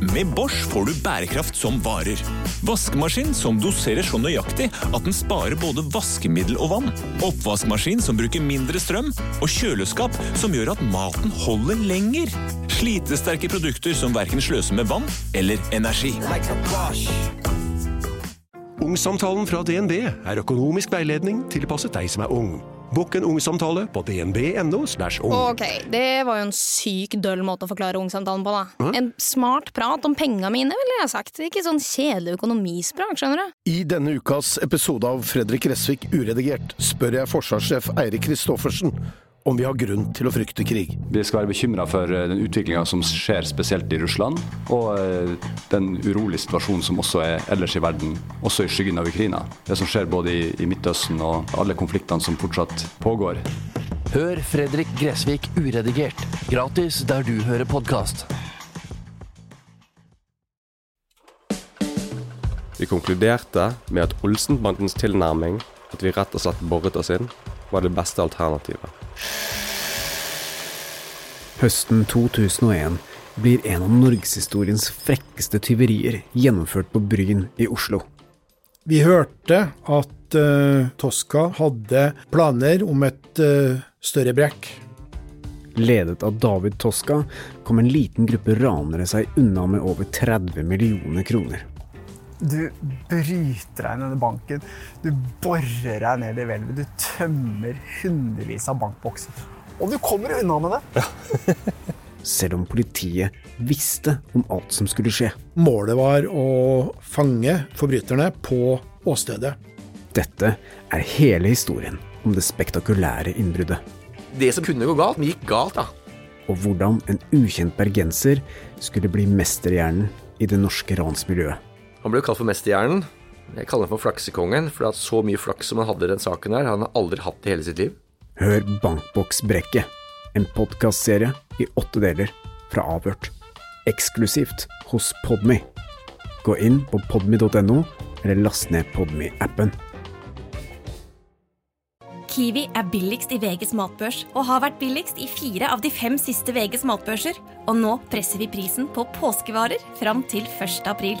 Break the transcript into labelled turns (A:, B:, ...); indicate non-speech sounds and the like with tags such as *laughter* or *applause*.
A: Med Bosch får du bærekraft som varer. Vaskemaskin som doserer så nøyaktig at den sparer både vaskemiddel og vann. Oppvaskmaskin som bruker mindre strøm. Og kjøleskap som gjør at maten holder lenger. Slitesterke produkter som verken sløser med vann eller energi.
B: Ungsamtalen fra DNB er økonomisk veiledning tilpasset deg som er ung. Bokk en ungsamtale på dnb.no. ung.
C: Ok, det var jo en syk døll måte å forklare ungsamtalen på, da. En smart prat om penga mine, ville jeg sagt. Ikke sånn kjedelig økonomisprat, skjønner du.
D: I denne ukas episode av Fredrik Resvik uredigert spør jeg forsvarssjef Eirik Kristoffersen om vi har grunn til å frykte krig.
E: Vi skal være bekymra for eh, den utviklinga som skjer spesielt i Russland, og eh, den urolige situasjonen som også er ellers i verden, også i skyggen av Ukraina. Det som skjer både i, i Midtøsten og alle konfliktene som fortsatt pågår.
F: Hør Fredrik Gressvik uredigert, gratis der du hører podkast.
G: Vi konkluderte med at Olsenbandens tilnærming, at vi rett og slett boret oss inn, var det beste alternativet.
H: Høsten 2001 blir en av norgeshistoriens frekkeste tyverier gjennomført på Bryn i Oslo.
I: Vi hørte at uh, Tosca hadde planer om et uh, større brekk.
H: Ledet av David Toska kom en liten gruppe ranere seg unna med over 30 millioner kroner.
J: Du bryter deg ned i banken, du borer deg ned i hvelvet, du tømmer hundrevis av bankbokser. Og du kommer unna med det! *laughs*
H: Selv om politiet visste om alt som skulle skje.
I: Målet var å fange forbryterne på åstedet.
H: Dette er hele historien om det spektakulære innbruddet.
K: Det som kunne gå galt, gikk galt, da.
H: Og hvordan en ukjent bergenser skulle bli mesterhjernen i det norske ransmiljøet.
K: Han ble jo kalt for mesterhjernen. Jeg kaller ham for flaksekongen, for at så mye flaks som han hadde i den saken her, han har aldri hatt i hele sitt liv.
H: Hør Bankboksbrekket, en podkastserie i åtte deler fra Avhørt. Eksklusivt hos Podmy. Gå inn på podmy.no, eller last ned Podmy-appen.
L: Kiwi er billigst i VGs matbørs og har vært billigst i fire av de fem siste VGs matbørser. Og nå presser vi prisen på påskevarer fram til 1. april.